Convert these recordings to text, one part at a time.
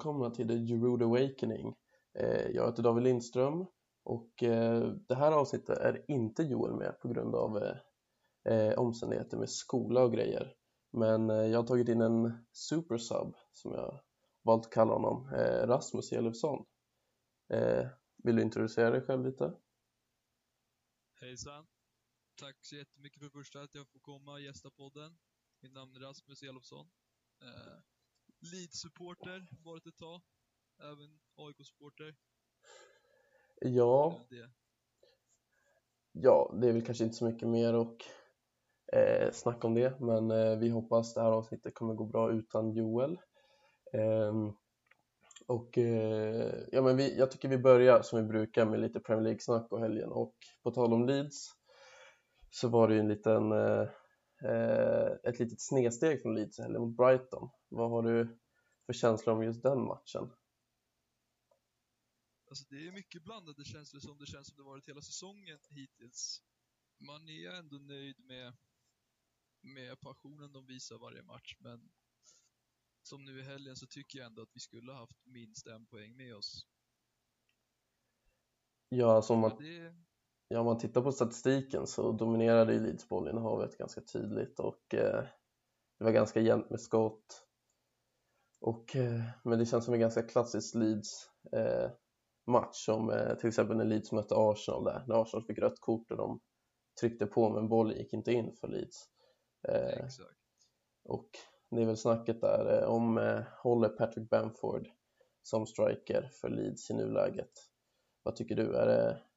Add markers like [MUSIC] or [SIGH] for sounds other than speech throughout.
välkomna till The Rude Awakening. Eh, jag heter David Lindström och eh, det här avsnittet är inte Joel med på grund av eh, omständigheter med skola och grejer. Men jag har tagit in en supersub som jag valt att kalla honom, Rasmus Elofsson. Vill du introducera dig själv lite? Hejsan! Tack så jättemycket för det första att jag får komma och gästa podden. Mitt namn är Rasmus Elofsson. Leeds-supporter, varit ett tag. Även AIK-supporter. Ja. Det. Ja, det är väl kanske inte så mycket mer att eh, snacka om det, men eh, vi hoppas det här avsnittet kommer gå bra utan Joel. Eh, och eh, ja, men vi, jag tycker vi börjar som vi brukar med lite Premier League-snack och helgen och på tal om Leeds så var det ju en liten Eh, ett litet snedsteg från Leeds eller mot Brighton. Vad har du för känslor om just den matchen? Alltså det är mycket blandade känslor som det känns som det varit hela säsongen hittills. Man är ändå nöjd med, med passionen de visar varje match, men som nu i helgen så tycker jag ändå att vi skulle ha haft minst en poäng med oss. Ja, alltså om man, det... Ja, om man tittar på statistiken så dominerade ju Leeds bollinnehavet ganska tydligt och eh, det var ganska jämnt med skott. Och, eh, men det känns som en ganska klassisk Leeds eh, match som eh, till exempel när Leeds mötte Arsenal där, när Arsenal fick rött kort och de tryckte på men bollen gick inte in för Leeds. Eh, Exakt. Och det är väl snacket där eh, om håller Patrick Bamford som striker för Leeds i nuläget. Vad tycker du? Är det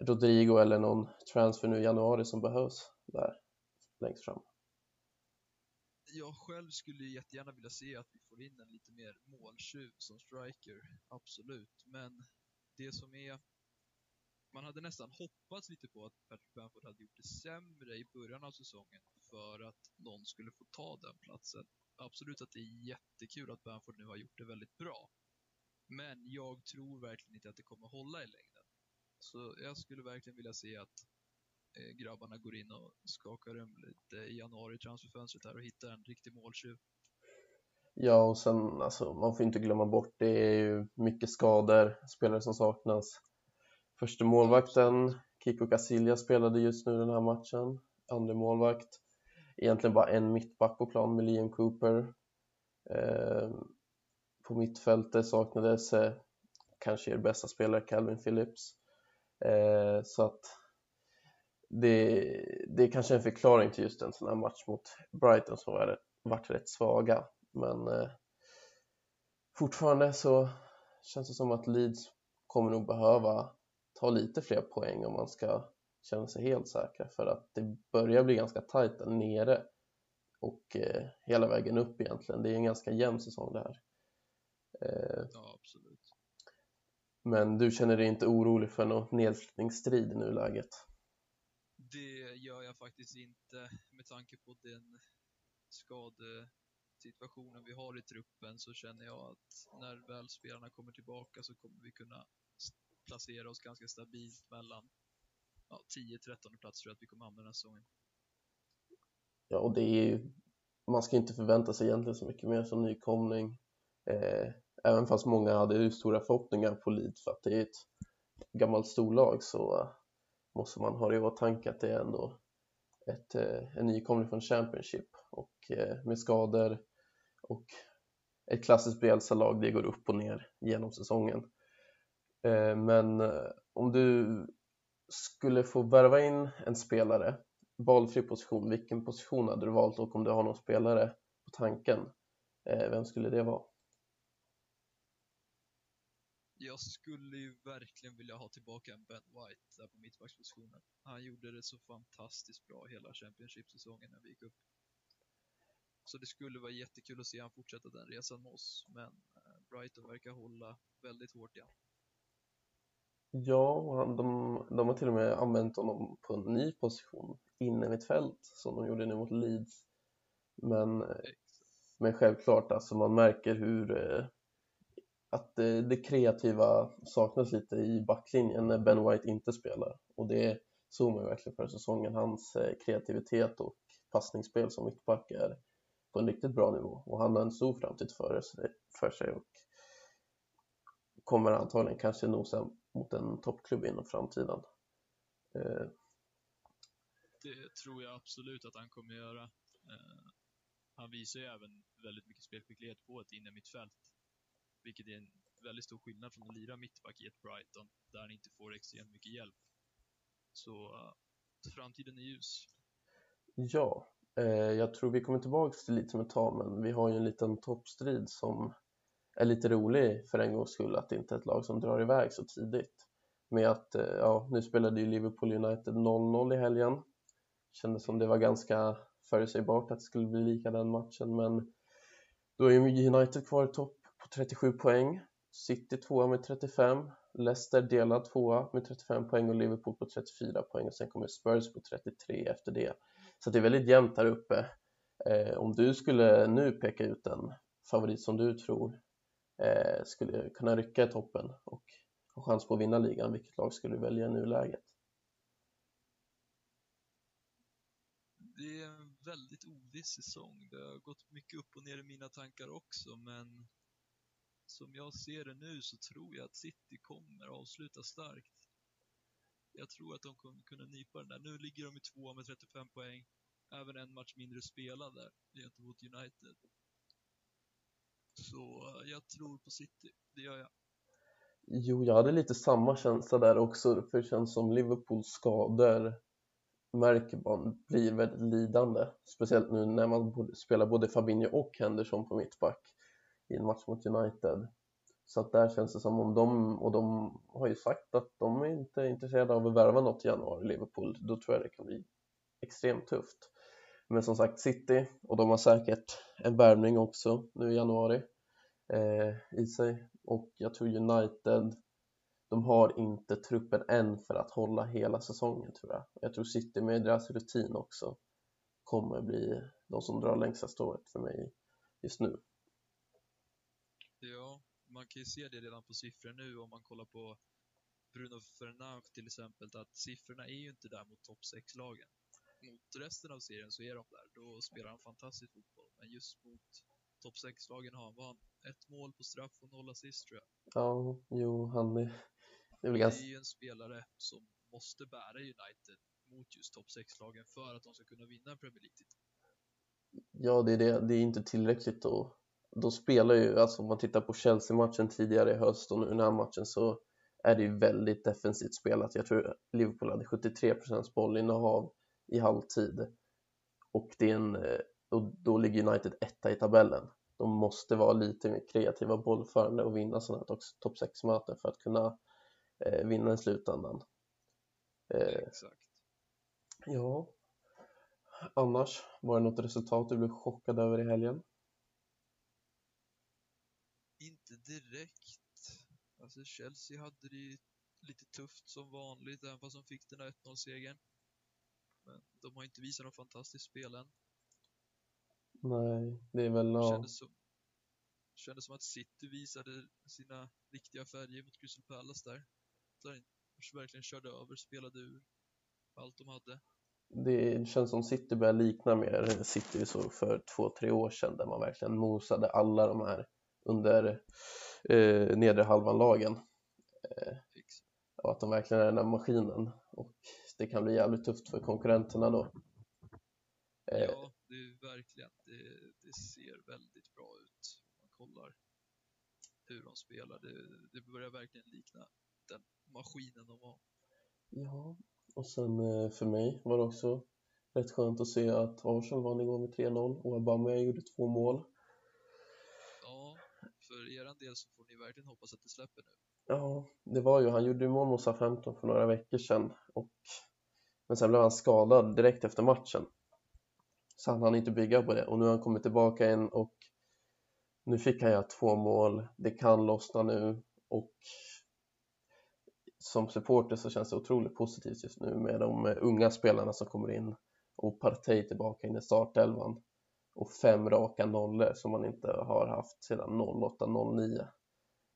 Rodrigo eller någon transfer nu i januari som behövs där längst fram. Jag själv skulle jättegärna vilja se att vi får in en lite mer måltjuv som striker, absolut. Men det som är... Man hade nästan hoppats lite på att Patrick Bamford hade gjort det sämre i början av säsongen för att någon skulle få ta den platsen. Absolut att det är jättekul att Bamford nu har gjort det väldigt bra. Men jag tror verkligen inte att det kommer hålla i längden. Så jag skulle verkligen vilja se att eh, grabbarna går in och skakar om lite i januari transferfönstret här och hittar en riktig måltjuv. Ja, och sen alltså, man får inte glömma bort det är ju mycket skador, spelare som saknas. Första målvakten, Kiko Casillas spelade just nu den här matchen. Andra målvakt, egentligen bara en mittback på plan med Liam Cooper. Eh, på mittfältet saknades eh, kanske er bästa spelare Calvin Phillips. Eh, så att det, det är kanske en förklaring till just en sån här match mot Brighton som har varit rätt svaga. Men eh, fortfarande så känns det som att Leeds kommer nog behöva ta lite fler poäng om man ska känna sig helt säkra för att det börjar bli ganska tajt där nere och eh, hela vägen upp egentligen. Det är en ganska jämn säsong det här. Eh, ja, absolut. Men du känner dig inte orolig för någon nedflyttningsstrid i nuläget? Det gör jag faktiskt inte med tanke på den skadesituationen vi har i truppen så känner jag att när väl spelarna kommer tillbaka så kommer vi kunna placera oss ganska stabilt mellan ja, 10-13 plats tror jag att vi kommer hamna den här säsongen. Ja, och det är ju, man ska inte förvänta sig egentligen så mycket mer som nykomling. Eh, även fast många hade stora förhoppningar på Leed för att det är ett gammalt storlag så måste man ha det i åtanke att det är ändå ett, eh, en nykomling från Championship och eh, med skador och ett klassiskt Bielsa-lag, det går upp och ner genom säsongen. Eh, men om du skulle få värva in en spelare, valfri position, vilken position hade du valt och om du har någon spelare på tanken, vem skulle det vara? Jag skulle ju verkligen vilja ha tillbaka en Ben White där på mittbackspositionen. Han gjorde det så fantastiskt bra hela Championship-säsongen när vi gick upp. Så det skulle vara jättekul att se han fortsätta den resan med oss, men eh, Brighton verkar hålla väldigt hårt igen. Ja, de, de har till och med använt honom på en ny position inne i ett fält som de gjorde nu mot Leeds. Men, men självklart, alltså man märker hur eh, att det, det, kreativa saknas lite i backlinjen när Ben White inte spelar och det såg man verkligen förra säsongen. Hans eh, kreativitet och passningsspel som mittback är på en riktigt bra nivå och han har en stor framtid för sig, eh, för sig och kommer antagligen kanske nosa mot en toppklubb inom framtiden. Eh, Det tror jag absolut att han kommer göra. Eh, han visar ju även väldigt mycket spelskicklighet på ett innermittfält. Vilket är en väldigt stor skillnad från att lira mittback i ett Brighton, där han inte får extremt mycket hjälp. Så uh, framtiden är ljus. Ja, eh, jag tror vi kommer tillbaka till lite som ett tag, men vi har ju en liten toppstrid som är lite rolig för en gångs skull, att det inte är ett lag som drar iväg så tidigt. Med att, eh, ja, nu spelade ju Liverpool United 0-0 i helgen. Kändes som det var ganska förutsägbart att det skulle bli lika den matchen, men då är ju United kvar i topp 37 poäng. City tvåa med 35, Leicester delad tvåa med 35 poäng och Liverpool på 34 poäng och sen kommer Spurs på 33 efter det. Så det är väldigt jämnt här uppe. Eh, om du skulle nu peka ut en favorit som du tror eh, skulle kunna rycka i toppen och ha chans på att vinna ligan, vilket lag skulle du välja i nuläget? Det är en väldigt oviss säsong. Det har gått mycket upp och ner i mina tankar också, men som jag ser det nu så tror jag att City kommer avsluta starkt. Jag tror att de kommer kunna nypa den där. Nu ligger de i två med 35 poäng. Även en match mindre spelad där gentemot United. Så eh, jag tror på City, det gör jag. Jo, jag hade lite samma känsla där också, för det känns som Liverpools skador märker man blir väldigt lidande, speciellt nu när man spelar både Fabinho och Henderson på mittback i en match mot United. Så att där känns det som om de, och de har ju sagt att de är inte intresserade av att värva något i januari, Liverpool, då tror jag det kan bli extremt tufft. Men som sagt City, och de har säkert en värvning också nu i januari eh, i sig och jag tror United de har inte truppen än för att hålla hela säsongen tror jag. Jag tror City med deras rutin också kommer bli de som drar längsta strået för mig just nu. Man kan ju se det redan på siffror nu om man kollar på Bruno Fernandes till exempel, att siffrorna är ju inte där mot topp 6-lagen. Mot resten av serien så är de där, då spelar han fantastisk fotboll. Men just mot topp 6-lagen har han, vad han, ett mål på straff och noll assist tror jag. Ja, jo, han är, det är, ganska... det är ju en spelare som måste bära United mot just topp 6-lagen för att de ska kunna vinna en Premier League-titel. Ja, det är det. Det är inte tillräckligt då. Spelar ju, alltså om man tittar på Chelsea-matchen tidigare i höst och nu den här matchen så är det ju väldigt defensivt spelat. Jag tror Liverpool hade 73% bollinnehav i halvtid och, det är en, och då ligger United etta i tabellen. De måste vara lite mer kreativa bollförande och vinna sådana här topp 6-möten för att kunna eh, vinna i slutändan. Eh, Exakt. Ja, annars, var det något resultat du blev chockad över i helgen? Inte direkt. Alltså Chelsea hade det lite tufft som vanligt, även fast de fick den där 1-0-segern. Men de har inte visat något fantastiskt spel än. Nej, det är väl... Ja. Kändes som, kändes som att City visade sina riktiga färger mot Crystal Palace där. Där verkligen körde över, spelade ur allt de hade. Det känns som City börjar likna mer City vi såg för två, tre år sedan där man verkligen mosade alla de här under eh, nedre halvan-lagen. Eh, och att de verkligen är den där maskinen och det kan bli jävligt tufft för konkurrenterna då. Eh, ja, det är verkligen. Det, det ser väldigt bra ut man kollar hur de spelar. Det, det börjar verkligen likna den maskinen de har. Ja, och sen eh, för mig var det också rätt skönt att se att Arsenal vann igår med 3-0 och Aubameyang gjorde två mål. För er del så får ni verkligen hoppas att det släpper nu. Ja, det var ju, han gjorde ju mål mot SA-15 för några veckor sedan och men sen blev han skadad direkt efter matchen. Så han hann inte bygga på det och nu har han kommit tillbaka in och nu fick han göra två mål. Det kan lossna nu och som supporter så känns det otroligt positivt just nu med de unga spelarna som kommer in och Partey tillbaka in i startelvan och fem raka nollor som man inte har haft sedan 08-09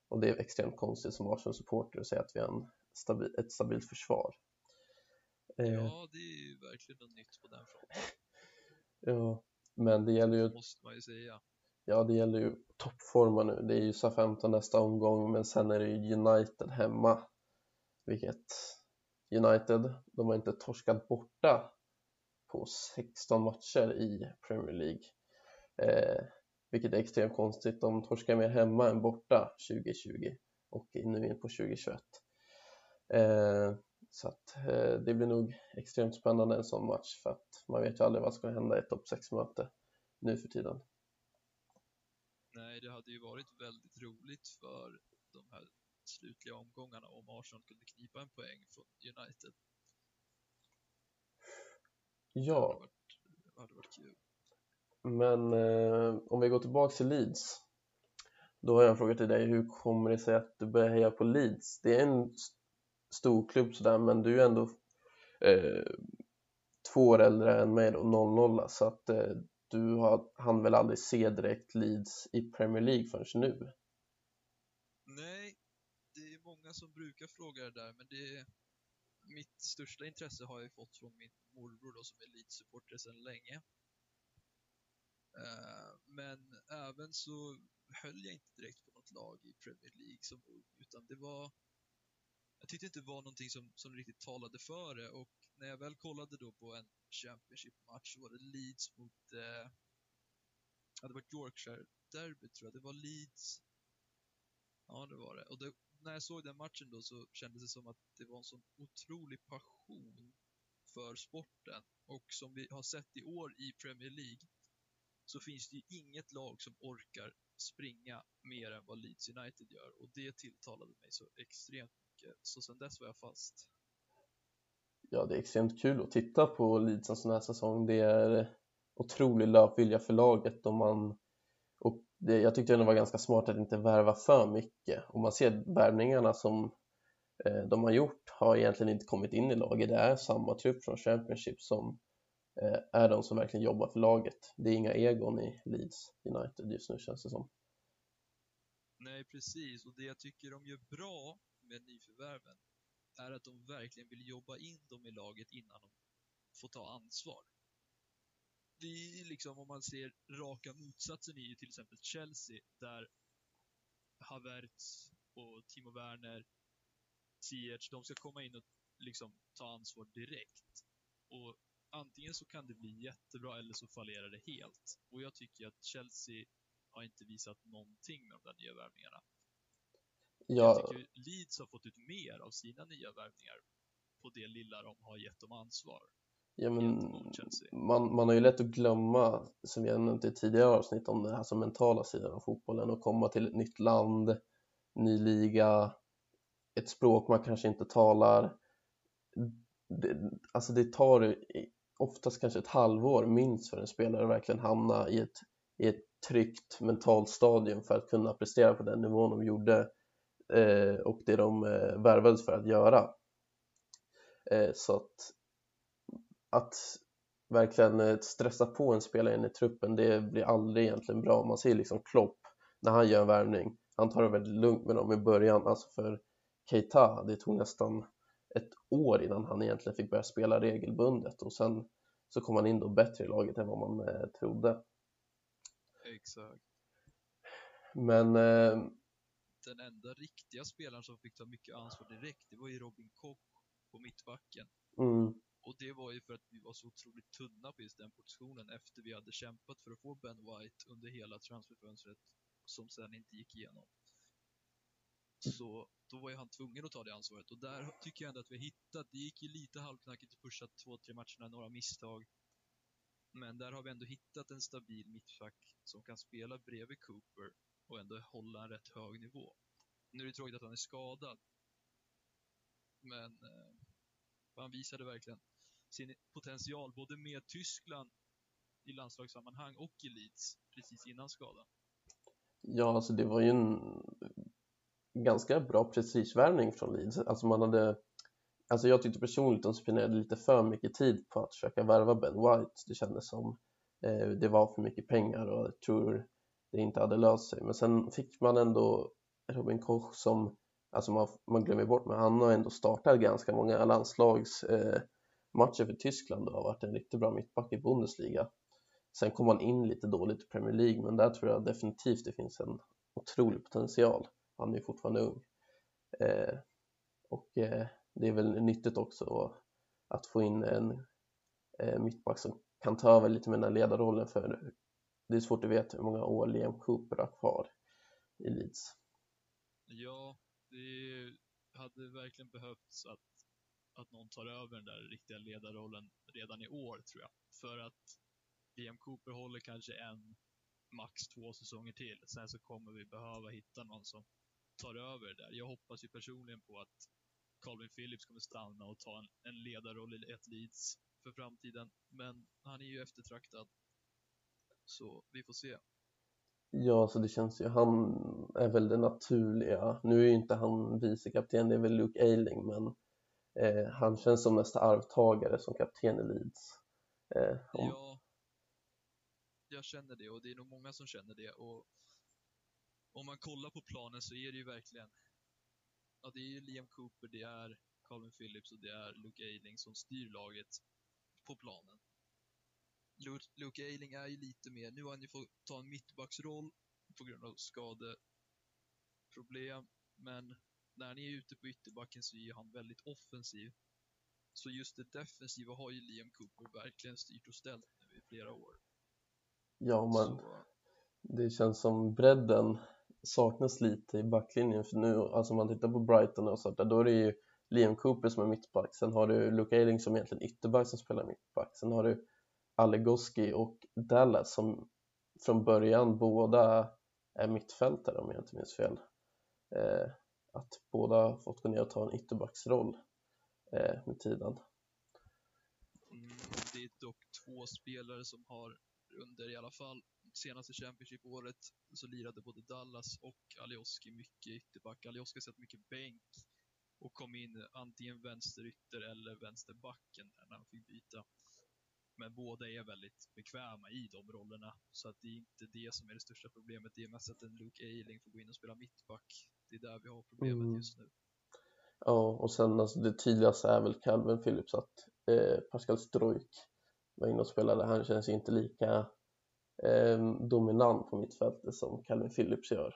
och det är extremt konstigt som Arsenal-supporter att säga att vi har en stabil, ett stabilt försvar. Eh. Ja, det är ju verkligen något nytt på den fronten. [LAUGHS] ja, men det gäller ju... måste man ju säga. Ja, det gäller ju toppforma nu. Det är ju SA-15 nästa omgång, men sen är det ju United hemma. Vilket United, de har inte torskat borta på 16 matcher i Premier League. Eh, vilket är extremt konstigt. De torskar mer hemma än borta 2020 och nu in på 2021. Eh, så att eh, det blir nog extremt spännande en sån match för att man vet ju aldrig vad som ska hända i ett topp 6-möte nu för tiden. Nej, det hade ju varit väldigt roligt för de här slutliga omgångarna om Arsenal kunde knipa en poäng från United. Ja. Det hade varit, det hade varit kul. Men eh, om vi går tillbaka till Leeds. Då har jag en fråga till dig. Hur kommer det sig att du börjar heja på Leeds? Det är en stor klubb sådär, men du är ändå eh, två år äldre än mig då, 00 så att eh, du har, han väl aldrig se direkt Leeds i Premier League förrän nu? Nej, det är många som brukar fråga det där, men det mitt största intresse har jag fått från min morbror då, som är Leeds-supporter sedan länge. Uh, men även så höll jag inte direkt på något lag i Premier League som ung, utan det var jag tyckte inte det var någonting som, som riktigt talade för det och när jag väl kollade då på en Championship-match så var det Leeds mot, eh, ja det var Yorkshire-derby tror jag, det var Leeds, ja det var det. Och det, när jag såg den matchen då så kändes det som att det var en sån otrolig passion för sporten och som vi har sett i år i Premier League så finns det ju inget lag som orkar springa mer än vad Leeds United gör och det tilltalade mig så extremt mycket. Så sen dess var jag fast. Ja, det är extremt kul att titta på Leeds alltså en sån här säsong. Det är otrolig löpvilja för laget och man det, jag tyckte det var ganska smart att inte värva för mycket. Och man ser värvningarna som eh, de har gjort har egentligen inte kommit in i laget. Det är samma trupp från Championship som eh, är de som verkligen jobbar för laget. Det är inga egon i Leeds United just nu känns det som. Nej, precis. Och det jag tycker de gör bra med nyförvärven är att de verkligen vill jobba in dem i laget innan de får ta ansvar. Det är liksom om man ser raka motsatsen i till exempel Chelsea där Havertz och Timo Werner, Ziyech, de ska komma in och liksom ta ansvar direkt. Och antingen så kan det bli jättebra eller så fallerar det helt. Och jag tycker att Chelsea har inte visat någonting med de där nya värvningarna. Ja. Jag tycker Leeds har fått ut mer av sina nya värvningar på det lilla de har gett dem ansvar. Ja, men man, man har ju lätt att glömma, som vi har nämnt i tidigare avsnitt, om den här som mentala sidan av fotbollen och komma till ett nytt land, ny liga, ett språk man kanske inte talar. Det, alltså det tar oftast kanske ett halvår minst för en spelare att verkligen hamna i ett, i ett tryggt mentalt stadium för att kunna prestera på den nivån de gjorde eh, och det de eh, värvades för att göra. Eh, så att, att verkligen eh, stressa på en spelare in i truppen det blir aldrig egentligen bra. Man ser liksom Klopp när han gör en värvning, han tar det väldigt lugnt med dem i början. Alltså för Keita, det tog nästan ett år innan han egentligen fick börja spela regelbundet och sen så kom han in då bättre i laget än vad man eh, trodde. Exakt. Men eh, den enda riktiga spelaren som fick ta mycket ansvar direkt, det var ju Robin Koch på mittbacken. Mm. Och det var ju för att vi var så otroligt tunna på just den positionen efter vi hade kämpat för att få Ben White under hela transferfönstret som sen inte gick igenom. Så då var ju han tvungen att ta det ansvaret och där tycker jag ändå att vi hittat, det gick ju lite halvknackigt i första två, tre matcherna, några misstag. Men där har vi ändå hittat en stabil mittback som kan spela bredvid Cooper och ändå hålla en rätt hög nivå. Nu är det tråkigt att han är skadad. Men eh, han visade verkligen sin potential både med Tyskland i landslagssammanhang och i Leeds precis innan skadan. Ja, alltså det var ju en ganska bra prestigevärvning från Leeds. Alltså man hade Alltså jag tyckte personligen att de spenderade lite för mycket tid på att försöka värva Ben White. Det kändes som eh, det var för mycket pengar och jag tror det inte hade löst sig. Men sen fick man ändå Robin Koch som, alltså man, man glömmer bort, men han har ändå startat ganska många landslags eh, för Tyskland och har varit en riktigt bra mittback i Bundesliga. Sen kom han in lite dåligt i Premier League, men där tror jag definitivt det finns en otrolig potential. Han är ju fortfarande ung. Eh, och eh, det är väl nyttigt också att få in en eh, mittback som kan ta över lite med den här ledarrollen för det är svårt att veta hur många år Liam Cooper har kvar i Leeds. Ja, det hade verkligen behövts att, att någon tar över den där riktiga ledarrollen redan i år, tror jag. För att Liam Cooper håller kanske en, max två säsonger till. Sen så kommer vi behöva hitta någon som tar över det där. Jag hoppas ju personligen på att Calvin Phillips kommer stanna och ta en, en ledarroll i ett Leeds för framtiden. Men han är ju eftertraktad. Så vi får se. Ja, så det känns ju, han är väl det naturliga. Nu är ju inte han vicekapten, det är väl Luke Eiling, men eh, han känns som nästa arvtagare som kapten i Leeds. Eh, om... Ja, jag känner det och det är nog många som känner det. Och om man kollar på planen så är det ju verkligen, ja det är ju Liam Cooper, det är Calvin Phillips och det är Luke Ayling som styr laget på planen. Luke Ayling är ju lite mer, nu har han ju fått ta en mittbacksroll på grund av skadeproblem, men när han är ute på ytterbacken så är han väldigt offensiv. Så just det defensiva har ju Liam Cooper verkligen styrt och ställt nu i flera år. Ja, men så... det känns som bredden saknas lite i backlinjen för nu, alltså om man tittar på Brighton och sånt där, då är det ju Liam Cooper som är mittback, sen har du Luke Ayling som egentligen ytterback som spelar mittback, sen har du Alegoski och Dallas som från början båda är mittfältare om jag inte minns fel. Eh, att båda fått gå ner och ta en ytterbacksroll eh, med tiden. Mm, det är dock två spelare som har under i alla fall senaste Championship-året så lirade både Dallas och Alioski mycket ytterback. Alioski har sett mycket bänk och kom in antingen vänsterytter eller vänsterbacken när han fick byta. Men båda är väldigt bekväma i de rollerna, så att det är inte det som är det största problemet. Det är mest att en Luke Eiling får gå in och spela mittback. Det är där vi har problemet mm. just nu. Ja, och sen alltså, det tydligaste är väl Calvin Phillips att eh, Pascal Strojk var inne och spelade. Han känns inte lika eh, dominant på mittfältet som Calvin Phillips gör.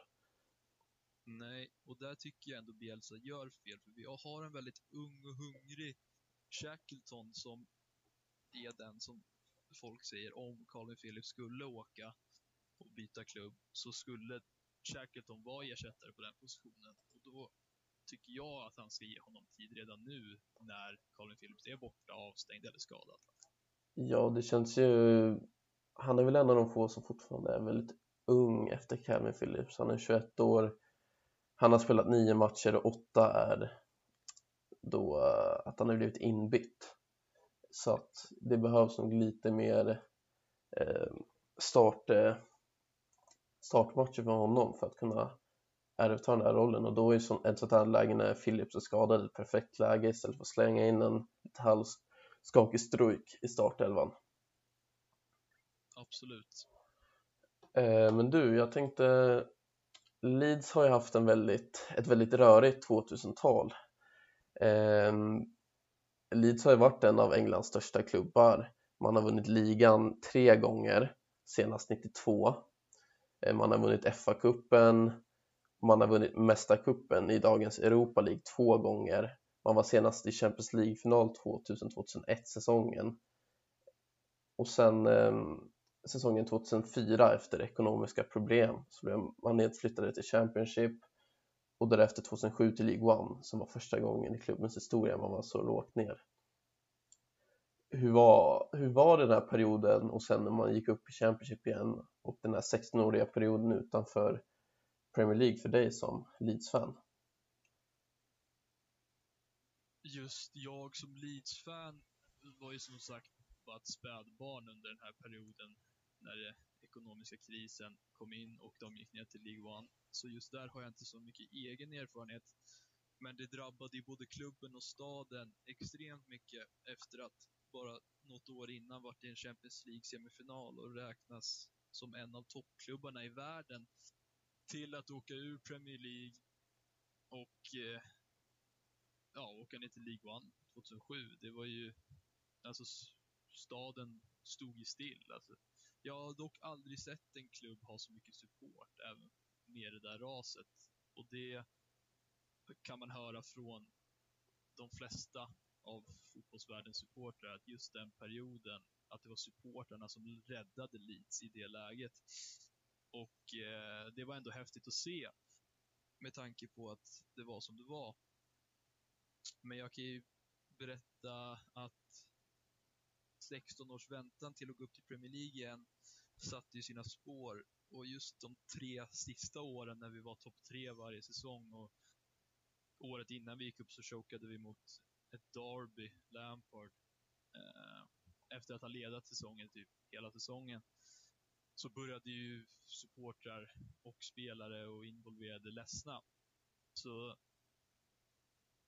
Nej, och där tycker jag ändå Bielsa gör fel, för vi har en väldigt ung och hungrig Shackleton som är den som folk säger om Calvin Phillips skulle åka och byta klubb så skulle Shackleton vara ersättare på den positionen och då tycker jag att han ska ge honom tid redan nu när Colin Phillips är borta, avstängd eller skadad. Ja, det känns ju... Han är väl en av de få som fortfarande är väldigt ung efter Calvin Phillips. Han är 21 år. Han har spelat nio matcher och åtta är då eh, att han har blivit inbytt. Så att det behövs nog lite mer eh, start, eh, startmatcher för honom för att kunna ärvta den här rollen och då är som ett sånt här läge när Philips är skadad ett perfekt läge istället för att slänga in en lite halvskakig strujk i startelvan. Absolut. Eh, men du, jag tänkte Leeds har ju haft en väldigt, ett väldigt rörigt 2000-tal. Eh, Leeds har ju varit en av Englands största klubbar. Man har vunnit ligan tre gånger, senast 92. Eh, man har vunnit FA-cupen, man har vunnit mästarkuppen i dagens Europa League två gånger. Man var senast i Champions League-final 2000-2001 säsongen. Och sen eh, säsongen 2004 efter ekonomiska problem så blev man nedflyttade till Championship och därefter 2007 till League One som var första gången i klubbens historia man var så lågt ner. Hur var, hur var den här perioden och sen när man gick upp i Championship igen och den här 16-åriga perioden utanför Premier League för dig som Leeds-fan? Just jag som Leeds-fan var ju som sagt bara ett spädbarn under den här perioden när den ekonomiska krisen kom in och de gick ner till League One. Så just där har jag inte så mycket egen erfarenhet. Men det drabbade ju både klubben och staden extremt mycket efter att bara något år innan varit i en Champions League-semifinal och räknas som en av toppklubbarna i världen till att åka ur Premier League och eh, ja, åka ner till League One 2007. Det var ju, alltså staden stod ju still. Alltså, Jag har dock aldrig sett en klubb ha så mycket support även med det där raset. Och det kan man höra från de flesta av fotbollsvärldens supportrar att just den perioden, att det var supportrarna som räddade Leeds i det läget. Och eh, det var ändå häftigt att se med tanke på att det var som det var. Men jag kan ju berätta att 16 års väntan till att gå upp till Premier League igen satte ju sina spår och just de tre sista åren när vi var topp tre varje säsong och året innan vi gick upp så chokade vi mot ett Derby, Lampard, eh, efter att ha ledat säsongen, typ hela säsongen, så började ju supportrar och spelare och involverade ledsna. Så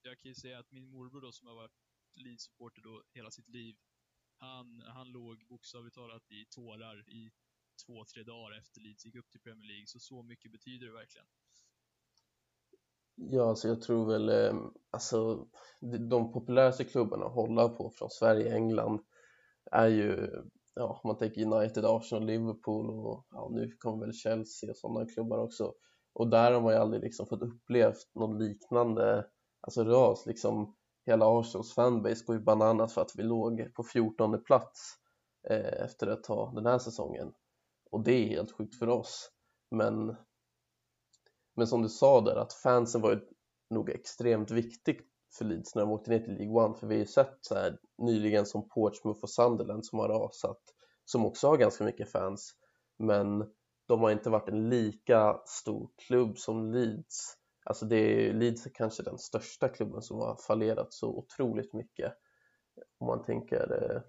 jag kan ju säga att min morbror då, som har varit Leeds-supporter då hela sitt liv, han, han låg bokstavligt talat i tårar i två, tre dagar efter Leeds gick upp till Premier League, så så mycket betyder det verkligen. Ja, alltså jag tror väl, eh, alltså de populäraste klubbarna att hålla på från Sverige, England är ju, ja, om man tänker United, Arsenal, Liverpool och ja, nu kommer väl Chelsea och sådana klubbar också. Och där har man ju aldrig liksom fått upplevt något liknande, alltså ras liksom. Hela Arsenals fanbase går ju bananas för att vi låg på 14 plats eh, efter att ha den här säsongen. Och det är helt sjukt för oss. Men men som du sa där att fansen var ju nog extremt viktigt för Leeds när de åkte ner till League One. För vi har ju sett så här nyligen som Portsmouth och Sunderland som har rasat som också har ganska mycket fans. Men de har inte varit en lika stor klubb som Leeds. Alltså det är, Leeds är kanske den största klubben som har fallerat så otroligt mycket. Om man tänker eh,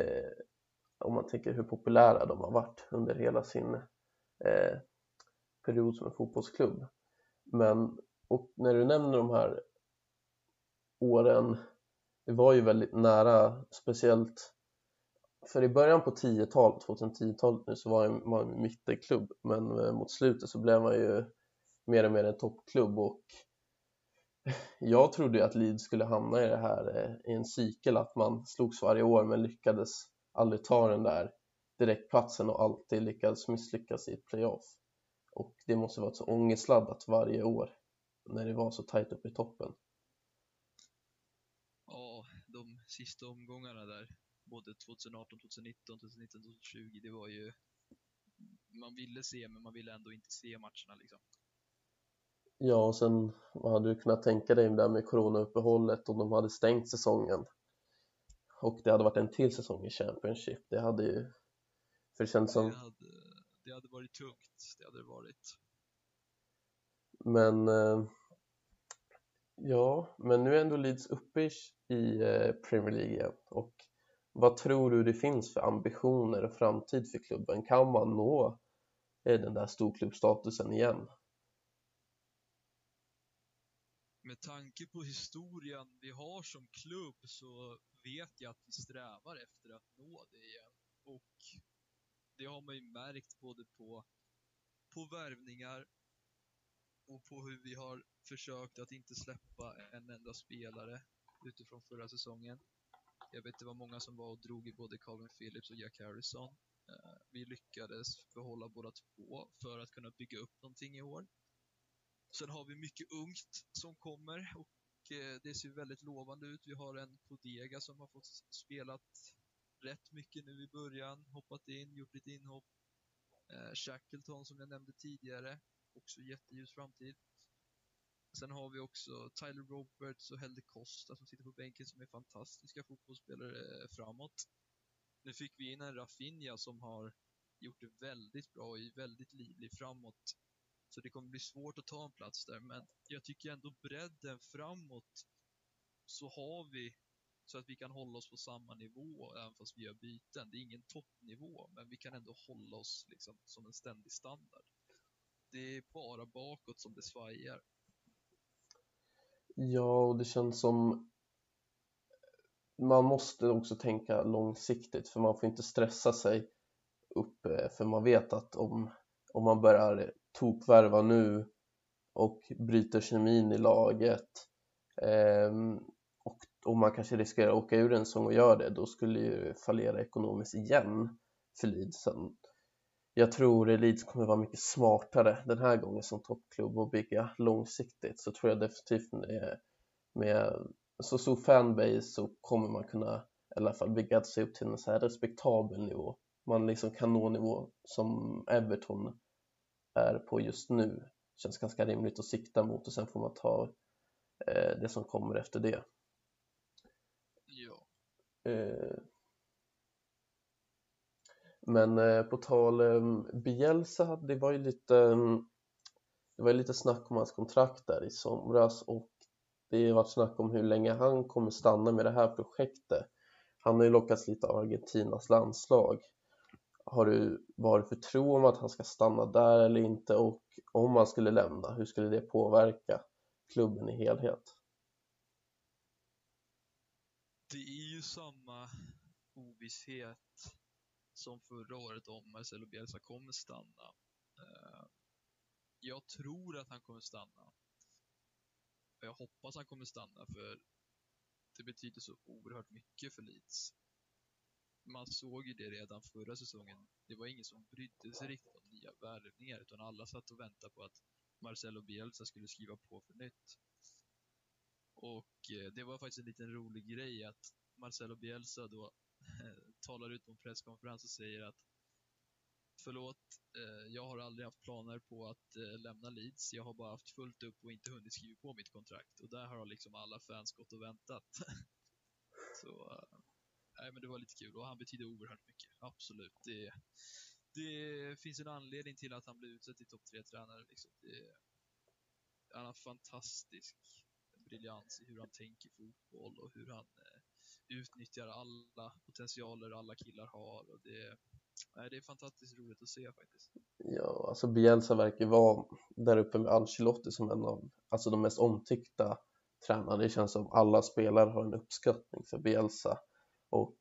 eh om man tänker hur populära de har varit under hela sin eh, period som en fotbollsklubb. Men och när du nämner de här åren, det var ju väldigt nära, speciellt för i början på 10-talet, 2010-talet nu, så var man en mittenklubb men eh, mot slutet så blev man ju mer och mer en toppklubb och jag trodde ju att Leeds skulle hamna i det här eh, i en cykel att man slogs varje år men lyckades aldrig ta den där direktplatsen och alltid lyckades misslyckas i ett playoff och det måste varit så ångestladdat varje år när det var så tajt uppe i toppen. Ja, de sista omgångarna där, både 2018, 2019, 2019, 2020, det var ju man ville se, men man ville ändå inte se matcherna liksom. Ja, och sen vad hade du kunnat tänka dig där med coronauppehållet om de hade stängt säsongen och det hade varit en till säsong i Championship, det hade ju för det känns som hade, det hade varit tungt, det hade det varit. Men eh, ja, men nu är ändå Leeds uppe i, eh, Premier League igen och vad tror du det finns för ambitioner och framtid för klubben? Kan man nå eh, den där storklubbstatusen igen? Med tanke på historien vi har som klubb så vet jag att vi strävar efter att nå det igen. Och det har man ju märkt både på, på värvningar och på hur vi har försökt att inte släppa en enda spelare utifrån förra säsongen. Jag vet det var många som var och drog i både Calvin Phillips och Jack Harrison. Eh, vi lyckades behålla båda två för att kunna bygga upp någonting i år. Sen har vi mycket ungt som kommer och eh, det ser väldigt lovande ut. Vi har en Podega som har fått spelat rätt mycket nu i början, hoppat in, gjort lite inhopp. Eh, Shackleton som jag nämnde tidigare, också jätteljus framtid. Sen har vi också Tyler Roberts och Helde Costa som sitter på bänken som är fantastiska fotbollsspelare eh, framåt. Nu fick vi in en Rafinha som har gjort det väldigt bra och är väldigt livlig framåt. Så det kommer bli svårt att ta en plats där, men jag tycker ändå bredden framåt så har vi så att vi kan hålla oss på samma nivå även fast vi gör byten. Det är ingen toppnivå, men vi kan ändå hålla oss liksom som en ständig standard. Det är bara bakåt som det svajar. Ja, och det känns som man måste också tänka långsiktigt för man får inte stressa sig upp eh, för man vet att om, om man börjar tokvärva nu och bryter kemin i laget eh, och om man kanske riskerar att åka ur en säsong och gör det då skulle ju fallera ekonomiskt igen för Leeds. Sen, jag tror Leeds kommer vara mycket smartare den här gången som toppklubb och bygga långsiktigt så tror jag definitivt med, med så stor fanbase så kommer man kunna i alla fall bygga sig upp till en så här respektabel nivå. Man liksom kan nå nivå som Everton är på just nu. Känns ganska rimligt att sikta mot och sen får man ta eh, det som kommer efter det. Eh, men eh, på tal om Bielsa, det var ju lite mm, det var lite snack om hans kontrakt där i somras och det har varit snack om hur länge han kommer stanna med det här projektet. Han har ju lockats lite av Argentinas landslag. Har du varit för tro om att han ska stanna där eller inte och om han skulle lämna, hur skulle det påverka klubben i helhet? Det är ju samma ovisshet som förra året om Marcelo Bielsa kommer stanna. Eh, jag tror att han kommer stanna. Jag hoppas han kommer stanna för det betyder så oerhört mycket för Leeds. Man såg ju det redan förra säsongen. Det var ingen som brydde sig riktigt om nya värvningar utan alla satt och väntade på att Marcelo Bielsa skulle skriva på för nytt. Och eh, det var faktiskt en liten rolig grej att Marcelo Bielsa då eh, talar ut på en presskonferens och säger att Förlåt, eh, jag har aldrig haft planer på att lämna Leeds. Jag har bara haft fullt upp och inte hunnit skriva på mitt kontrakt. Och där har liksom alla fans gått och väntat. [LAUGHS] Så, nej men det var lite kul och han betyder oerhört mycket. Absolut. Det, det finns en anledning till att han blev utsedd till topp tre tränare liksom. Det, han har fantastisk briljans i hur han tänker fotboll och hur han eh, utnyttjar alla potentialer alla killar har och det, nej, det är fantastiskt roligt att se faktiskt. Ja, alltså Bielsa verkar vara där uppe med Ancelotti som en av alltså de mest omtyckta tränarna. Det känns som alla spelare har en uppskattning för Bielsa och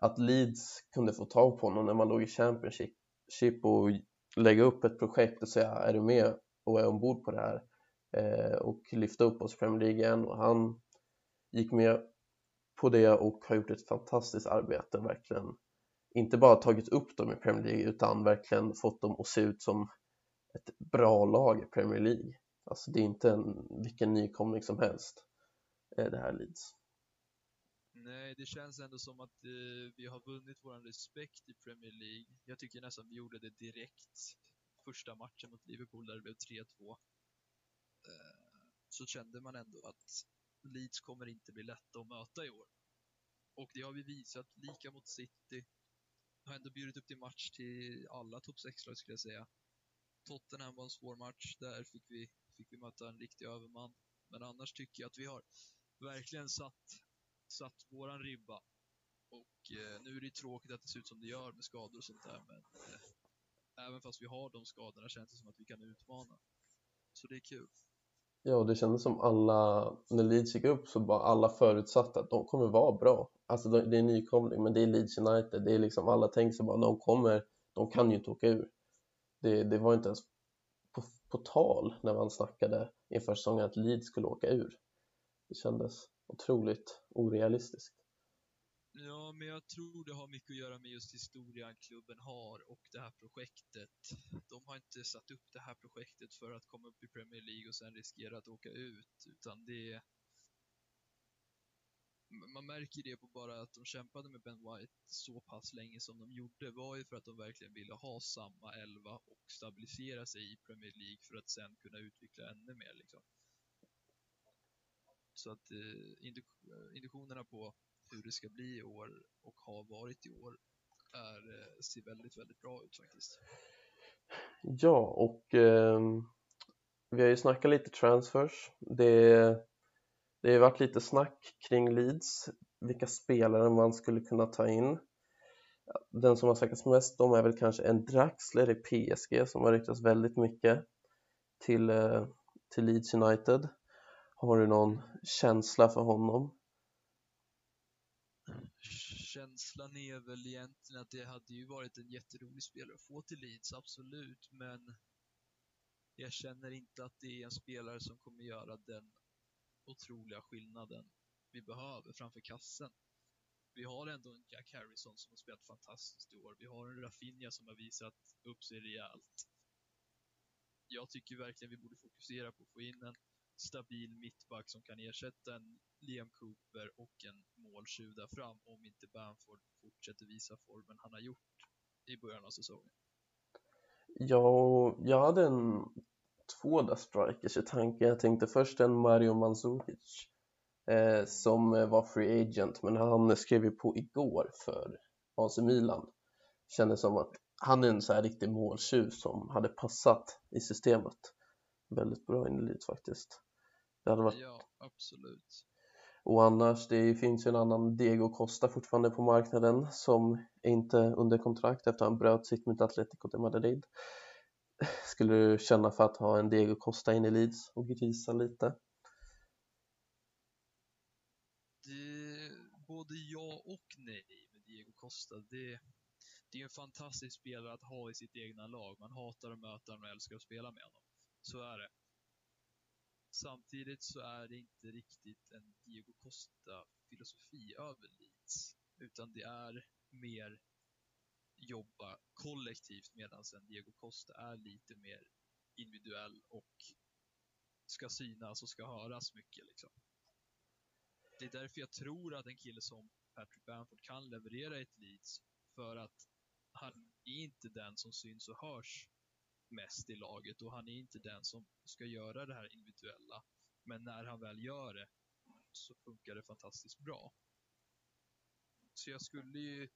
att Leeds kunde få tag på honom när man låg i Championship och lägga upp ett projekt och säga är du med och är ombord på det här Eh, och lyfta upp oss i Premier League igen och han gick med på det och har gjort ett fantastiskt arbete verkligen inte bara tagit upp dem i Premier League utan verkligen fått dem att se ut som ett bra lag i Premier League alltså det är inte en, vilken nykomling som helst eh, det här Leeds Nej, det känns ändå som att eh, vi har vunnit vår respekt i Premier League. Jag tycker nästan vi gjorde det direkt första matchen mot Liverpool där det blev 3-2. Eh, så kände man ändå att Leeds kommer inte bli lätta att möta i år. Och det har vi visat, lika mot City. Har ändå bjudit upp till match till alla topp 6-lag skulle jag säga. Tottenham var en svår match, där fick vi, fick vi möta en riktig överman. Men annars tycker jag att vi har verkligen satt, satt våran ribba. Och eh, nu är det tråkigt att det ser ut som det gör med skador och sånt där, men eh, även fast vi har de skadorna känns det som att vi kan utmana. Så det är kul. Ja, det kändes som alla, när Leeds gick upp så var alla förutsatta att de kommer vara bra. Alltså det är nykomling, men det är Leeds United. Det är liksom alla tänker sig bara, de kommer, de kan ju inte åka ur. Det, det var inte ens på, på tal när man snackade inför säsongen att Leeds skulle åka ur. Det kändes otroligt orealistiskt. Ja, men jag tror det har mycket att göra med just historien klubben har och det här projektet. De har inte satt upp det här projektet för att komma upp i Premier League och sen riskera att åka ut, utan det man märker det på bara att de kämpade med Ben White så pass länge som de gjorde var ju för att de verkligen ville ha samma elva och stabilisera sig i Premier League för att sen kunna utveckla ännu mer liksom. Så att eh, eh induktionerna på hur det ska bli i år och har varit i år är, eh, ser väldigt, väldigt bra ut faktiskt. Ja, och eh, vi har ju snackat lite transfers. Det, det har varit lite snack kring Leeds, vilka spelare man skulle kunna ta in. Den som har snackats mest om är väl kanske en Draxler i PSG som har ryktats väldigt mycket till, eh, till Leeds United. Har du någon känsla för honom? Känslan är väl egentligen att det hade ju varit en jätterolig spelare att få till Leeds, absolut, men jag känner inte att det är en spelare som kommer göra den otroliga skillnaden vi behöver framför kassen. Vi har ändå en Jack Harrison som har spelat fantastiskt i år. Vi har en Rafinha som har visat upp sig rejält. Jag tycker verkligen vi borde fokusera på att få in en stabil mittback som kan ersätta en Liam Cooper och en måltjuv där fram om inte Bamford fortsätter visa formen han har gjort i början av säsongen. Ja, jag hade en två där strikers i tanken. Jag tänkte först en Mario Mandzukic eh, som var free agent men han skrev ju på igår för AC Milan. Kändes som att han är en så här riktig måltjuv som hade passat i systemet. Väldigt bra in i elit faktiskt. Det hade varit... Ja, absolut. Och annars, det finns ju en annan Diego Costa fortfarande på marknaden som är inte under kontrakt efter att han bröt sitt mot Atletico de Madrid. Skulle du känna för att ha en Diego Costa in i Leeds och grisa lite? Det, både ja och nej med Diego Costa. Det, det är en fantastisk spelare att ha i sitt egna lag. Man hatar att möta honom och älskar att spela med honom. Så är det. Samtidigt så är det inte riktigt en Diego Costa-filosofi över Leeds, utan det är mer jobba kollektivt medan en Diego Costa är lite mer individuell och ska synas och ska höras mycket. Liksom. Det är därför jag tror att en kille som Patrick Bamford kan leverera ett Leeds, för att han är inte den som syns och hörs mest i laget och han är inte den som ska göra det här individuella. Men när han väl gör det så funkar det fantastiskt bra. Så jag skulle ju,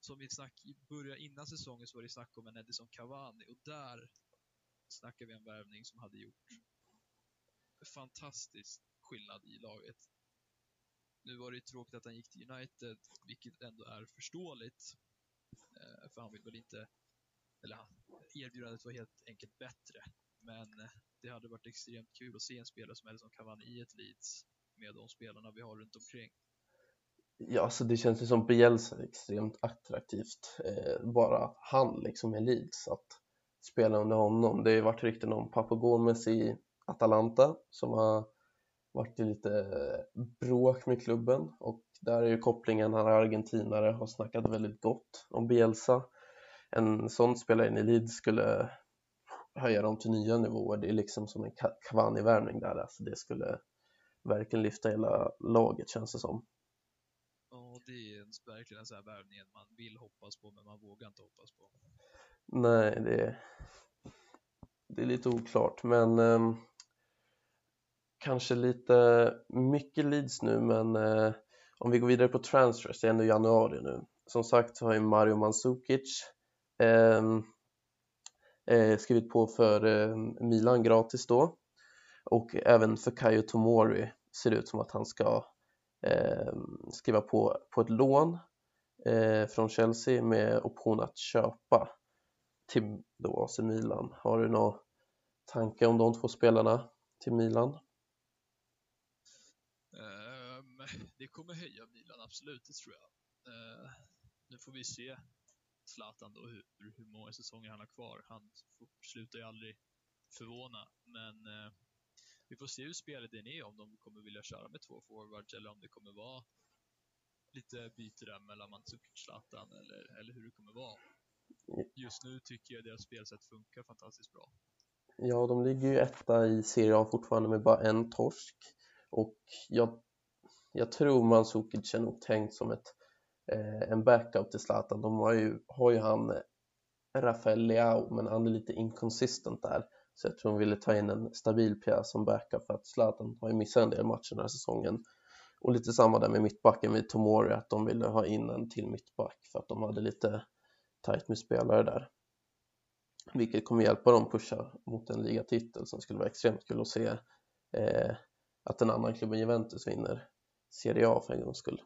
som vi snack, började innan säsongen så var det snack om en Edison Cavani och där snackar vi en värvning som hade gjort fantastisk skillnad i laget. Nu var det ju tråkigt att han gick till United, vilket ändå är förståeligt. Eh, för han vill väl inte, eller erbjudandet var helt enkelt bättre. Men eh, det hade varit extremt kul att se en spelare som Edison Cavani i ett Leeds med de spelarna vi har runt omkring. Ja, så det känns ju som Bielsa är extremt attraktivt. Eh, bara han liksom i Leeds, att spela under honom. Det har ju varit rykten om Papo Gomes i Atalanta som har varit i lite eh, bråk med klubben och där är ju kopplingen, han är argentinare, har snackat väldigt gott om Bielsa en sån spelare in i Leeds skulle höja dem till nya nivåer. Det är liksom som en Cavani-värvning där. Alltså det skulle verkligen lyfta hela laget känns det som. Ja, det är verkligen en sån här värvning man vill hoppas på men man vågar inte hoppas på. Nej, det är, det är lite oklart men eh, kanske lite mycket Leeds nu men eh, om vi går vidare på transfers, det är ändå januari nu. Som sagt så har ju Mario Mandzukic Ehm, eh, skrivit på för eh, Milan gratis då och även för Kayo Tomori ser det ut som att han ska eh, skriva på, på ett lån eh, från Chelsea med option att köpa till då AC Milan. Har du några tankar om de två spelarna till Milan? Um, det kommer höja Milan, absolut, det tror jag. Uh, nu får vi se Zlatan då, hur, hur många säsonger han har kvar. Han slutar ju aldrig förvåna, men eh, vi får se hur spelidén är, om de kommer vilja köra med två forwards eller om det kommer vara lite byte där mellan Mandzukic och Zlatan eller, eller hur det kommer vara. Just nu tycker jag deras spelsätt funkar fantastiskt bra. Ja, de ligger ju etta i Serie A fortfarande med bara en torsk och jag, jag tror Mandzukic är nog tänkt som ett Eh, en backup till Zlatan. De har ju, har ju han eh, Rafael Leao men han är lite inconsistent där så jag tror de ville ta in en stabil pjäs som backup för att Zlatan har ju missat en del matcher den här säsongen och lite samma där med mittbacken vid Tomori att de ville ha in en till mittback för att de hade lite tajt med spelare där vilket kommer hjälpa dem pusha mot en ligatitel som skulle vara extremt kul att se eh, att en annan klubb än Juventus vinner Serie A för en gångs skull.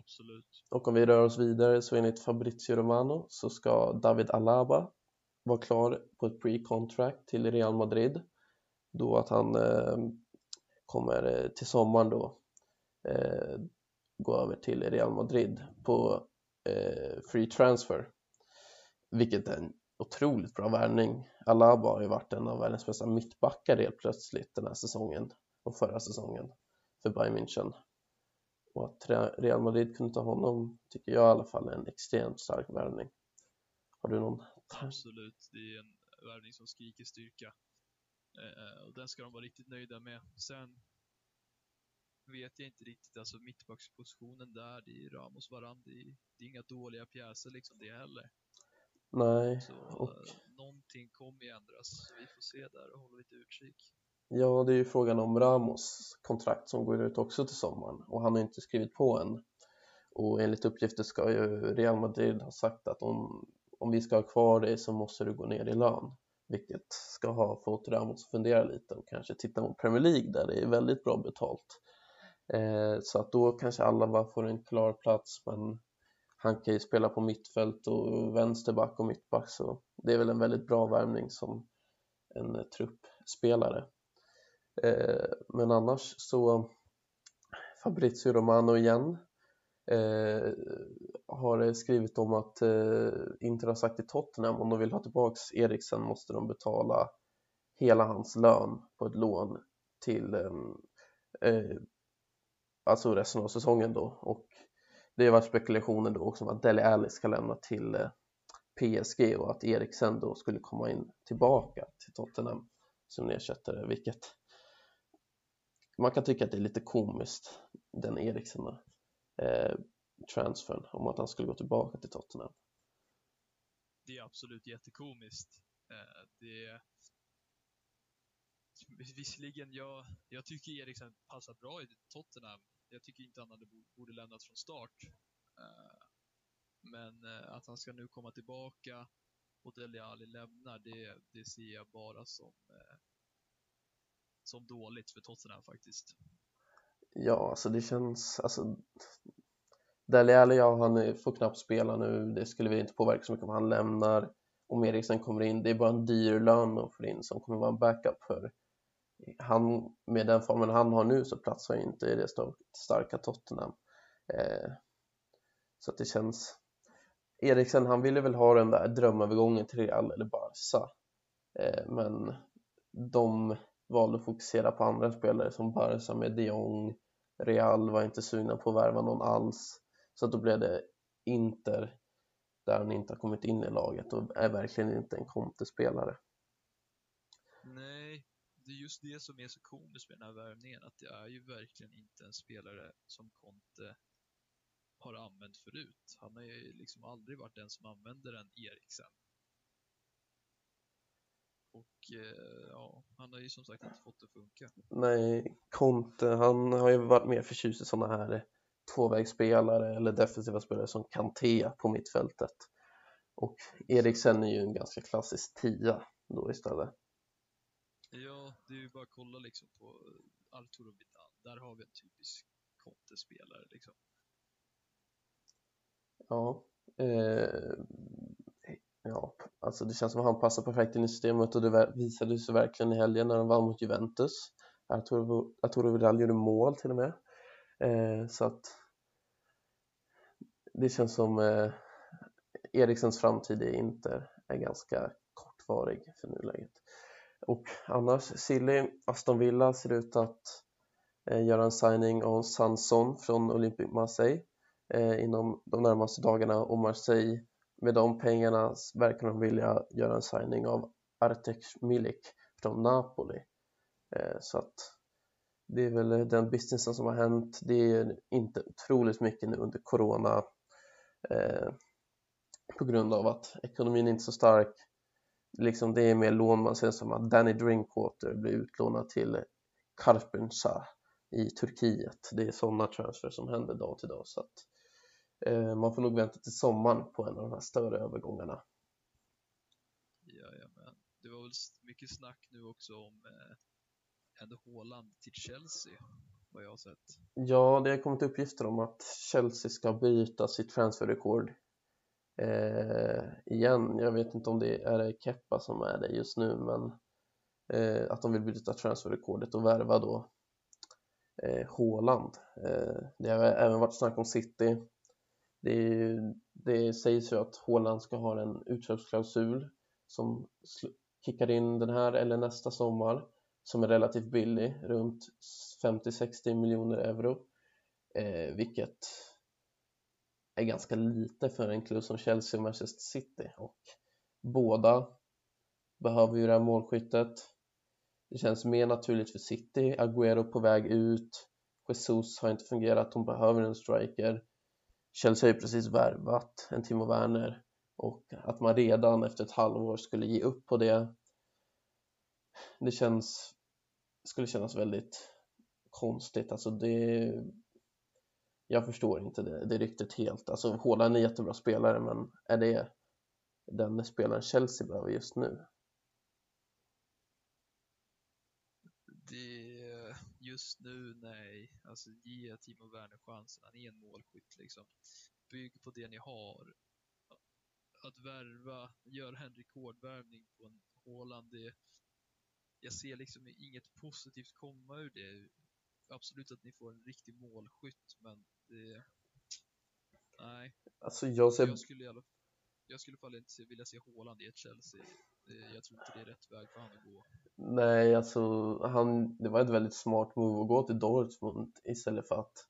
Absolut. Och om vi rör oss vidare så enligt Fabrizio Romano så ska David Alaba vara klar på ett pre-contract till Real Madrid då att han eh, kommer eh, till sommaren då eh, gå över till Real Madrid på eh, free transfer vilket är en otroligt bra värvning. Alaba har ju varit en av världens bästa mittbackar helt plötsligt den här säsongen och förra säsongen för Bayern München och att Real Madrid kunde ta honom tycker jag i alla fall är en extremt stark värvning. Har du någon? Absolut, det är en värvning som skriker styrka. Eh, och den ska de vara riktigt nöjda med. Sen vet jag inte riktigt, alltså mittbackspositionen där, det är Ramos Varan, det är, det är inga dåliga pjäser liksom det heller. Nej. Så och... eh, någonting kommer ju ändras, så vi får se där och hålla lite utkik. Ja, det är ju frågan om Ramos kontrakt som går ut också till sommaren och han har inte skrivit på än. Och enligt uppgifter ska ju Real Madrid ha sagt att om, om vi ska ha kvar dig så måste du gå ner i lön. Vilket ska ha fått Ramos att fundera lite och kanske titta mot Premier League där det är väldigt bra betalt. Eh, så att då kanske alla bara får en klar plats men han kan ju spela på mittfält och vänsterback och mittback så det är väl en väldigt bra värvning som en truppspelare. Eh, men annars så Fabrizio Romano igen. Eh, har skrivit om att eh, Inter har sagt till Tottenham om de vill ha tillbaks Eriksen måste de betala hela hans lön på ett lån till ehm, eh, alltså resten av säsongen då. Och det har varit spekulationer då också om att Dele Alli ska lämna till eh, PSG och att Eriksen då skulle komma in tillbaka till Tottenham som ersättare vilket man kan tycka att det är lite komiskt den Eriksen eh, transfern om att han skulle gå tillbaka till Tottenham. Det är absolut jättekomiskt. Eh, det Visserligen, jag, jag tycker Eriksen passar bra i Tottenham. Jag tycker inte han hade borde lämnat från start. Eh, men eh, att han ska nu komma tillbaka och Dele Alli lämnar, det, det ser jag bara som, eh, som dåligt för Tottenham faktiskt. Ja, alltså det känns, alltså Dele Alli, ja, han får knappt spela nu, det skulle vi inte påverka så mycket om han lämnar. Om Eriksen kommer in, det är bara en dyr lön att få in som kommer vara en backup för han, med den formen han har nu så platsar han inte i det starka Tottenham. Eh, så att det känns... Eriksen, han ville väl ha den där drömövergången till Real eller Barca. Eh, men de valde att fokusera på andra spelare som Barca med de Jong. Real var inte sugna på att värva någon alls. Så då blev det Inter där han inte har kommit in i laget och är verkligen inte en Conte-spelare. Nej, det är just det som är så komiskt med den här värvningen, att det är ju verkligen inte en spelare som Conte har använt förut. Han har ju liksom aldrig varit den som använder en Eriksen. Och eh, ja, han har ju som sagt inte fått det att funka. Nej, Conte, han har ju varit mer förtjust i sådana här tvåvägsspelare eller defensiva spelare som Kanté på mittfältet. Och Eriksen är ju en ganska klassisk tia då istället. Ja, det är ju bara att kolla liksom på Arturo Vidal. Där har vi en typisk Conte-spelare liksom. Ja, eh, ja, alltså det känns som att han passar perfekt in i systemet och det visade sig verkligen i helgen när han vann mot Juventus. Arturo, Arturo Vidal gjorde mål till och med. Eh, så att det känns som eh, Eriksens framtid i Inter är ganska kortvarig för nuläget. Och annars, Silly, Aston Villa ser ut att eh, göra en signing av Sanson från Olympique Marseille eh, inom de närmaste dagarna och Marseille med de pengarna verkar de vilja göra en signing av Artek Milik från Napoli. Eh, så att det är väl den businessen som har hänt. Det är inte otroligt mycket nu under corona eh, på grund av att ekonomin är inte är så stark liksom det är mer lån man ser som att Danny Drinkwater blir utlånad till Karpensa i Turkiet. Det är sådana transfer som händer dag till dag så att eh, man får nog vänta till sommaren på en av de här större övergångarna. Jajamän. Det var väl mycket snack nu också om eh, en Håland till Chelsea, vad jag har sett. Ja, det har kommit uppgifter om att Chelsea ska byta sitt transferrekord eh, igen. Jag vet inte om det är Keppa som är det just nu men eh, att de vill bryta transferrekordet och värva då eh, Håland. Eh, det har även varit snack om City. Det, det sägs ju att Håland ska ha en utköpsklausul som kickar in den här eller nästa sommar som är relativt billig, runt 50-60 miljoner euro. eh, vilket är ganska lite för en klubb som Chelsea och Manchester City och båda behöver ju det här målskyttet. Det känns mer naturligt för City, Agüero på väg ut, Jesus har inte fungerat, hon behöver en striker. Chelsea har ju precis värvat en Timo Werner och att man redan efter ett halvår skulle ge upp på det. Det känns skulle kännas väldigt konstigt. Alltså det jag förstår inte det, det ryktet helt. Alltså Haaland är en jättebra spelare men är det den spelaren Chelsea behöver just nu? Det, just nu, nej. Alltså ge Timo Werner chansen. Han är en målskytt liksom. Bygg på det ni har. Att värva, gör en rekordvärvning på en Haaland, det, jag ser liksom inget positivt komma ur det. Absolut att ni får en riktig målskytt, men det... Nej. Alltså jag ser... Jag skulle i alla jag skulle fall inte vilja se Haaland i ett Chelsea. Jag tror inte det är rätt väg för honom att gå. Nej, alltså han, det var ett väldigt smart move att gå till Dortmund istället för att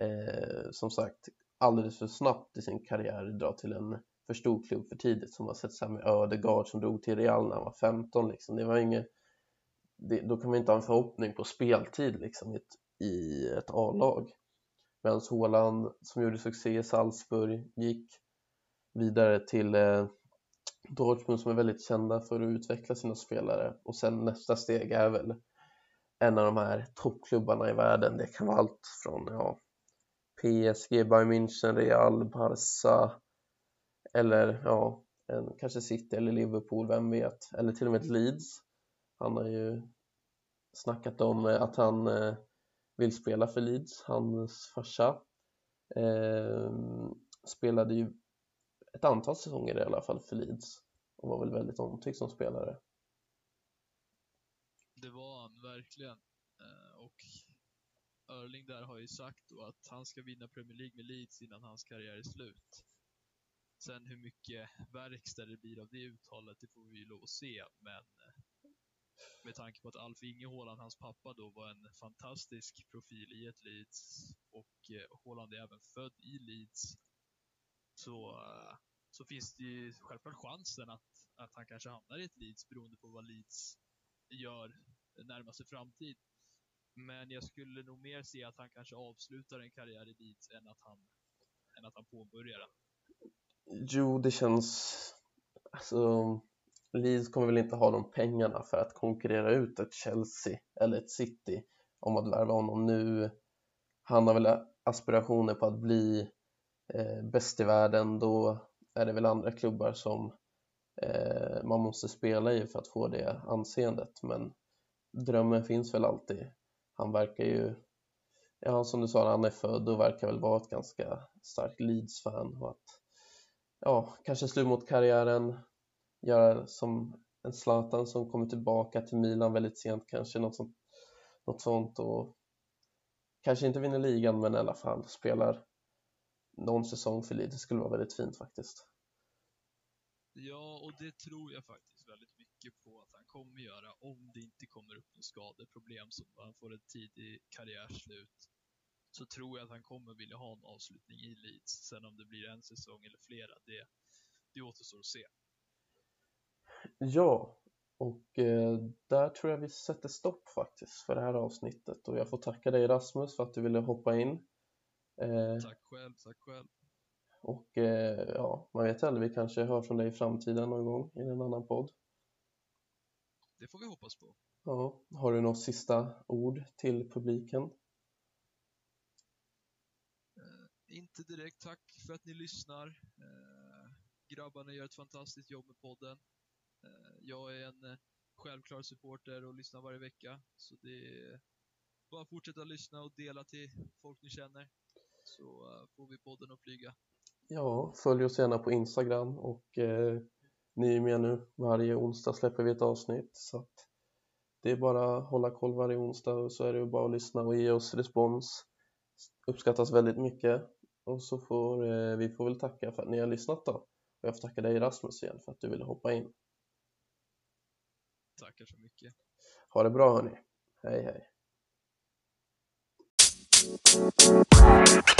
eh, som sagt alldeles för snabbt i sin karriär dra till en för stor klubb för tidigt som har sett så här med Ödegaard som drog till Real när han var 15 liksom. Det var inget, det, då kan man inte ha en förhoppning på speltid liksom i ett, i ett A-lag. Medan Haaland som gjorde succé i Salzburg gick vidare till eh, Dortmund som är väldigt kända för att utveckla sina spelare och sen nästa steg är väl en av de här toppklubbarna i världen. Det kan vara allt från ja, PSG, Bayern München, Real, Barca eller ja, en, kanske City eller Liverpool, vem vet? Eller till och med Leeds. Han har ju snackat om eh, att han eh, vill spela för Leeds, hans farsa. Eh, spelade ju ett antal säsonger i alla fall för Leeds och var väl väldigt omtyckt som spelare. Det var han verkligen. Eh, och Erling där har ju sagt då att han ska vinna Premier League med Leeds innan hans karriär är slut. Sen hur mycket verkstad det blir av det uttalet, det får vi ju lov att se, men eh, med tanke på att Alf Inge Haaland, hans pappa då, var en fantastisk profil i ett Leeds och Håland Haaland är även född i Leeds så, eh, så finns det ju självklart chansen att, att han kanske hamnar i ett Leeds beroende på vad Leeds gör närmaste framtid. Men jag skulle nog mer se att han kanske avslutar en karriär i Leeds än att han, än att han påbörjar den. Jo, det känns... Alltså, Leeds kommer väl inte ha de pengarna för att konkurrera ut ett Chelsea eller ett City om att värva honom nu. Han har väl aspirationer på att bli Eh, bäst i världen då är det väl andra klubbar som eh, man måste spela i för att få det anseendet. Men drömmen finns väl alltid. Han verkar ju ja som du sa han är född och verkar väl vara ett ganska starkt Leeds-fan och att ja, kanske slut mot karriären göra som en Zlatan som kommer tillbaka till Milan väldigt sent kanske något sånt, något sånt och kanske inte vinner ligan men i alla fall spelar någon säsong för Leeds skulle vara väldigt fint faktiskt. Ja, och det tror jag faktiskt väldigt mycket på att han kommer göra om det inte kommer upp något skadeproblem som han får ett tidig karriärslut. Så tror jag att han kommer vilja ha en avslutning i Leeds. Sen om det blir en säsong eller flera, det, det återstår att se. Ja, och eh, där tror jag vi sätter stopp faktiskt för det här avsnittet och jag får tacka dig Rasmus för att du ville hoppa in. Eh, tack själv, tack själv. Och eh, ja, man vet aldrig, vi kanske hör från dig i framtiden någon gång i en annan podd. Det får vi hoppas på. Ja, har du något sista ord till publiken? Eh, inte direkt, tack för att ni lyssnar. Eh, grabbarna gör ett fantastiskt jobb med podden. Eh, jag är en eh, självklar supporter och lyssnar varje vecka, så det är bara fortsätta lyssna och dela till folk ni känner så uh, får vi podden att flyga. Ja, följ oss gärna på Instagram och eh, ni är med nu. Varje onsdag släpper vi ett avsnitt så att det är bara att hålla koll varje onsdag och så är det bara att lyssna och ge oss respons. Uppskattas väldigt mycket och så får eh, vi får väl tacka för att ni har lyssnat då. Och jag får tacka dig Rasmus igen för att du ville hoppa in. Tackar så mycket. Ha det bra hörni. Hej hej.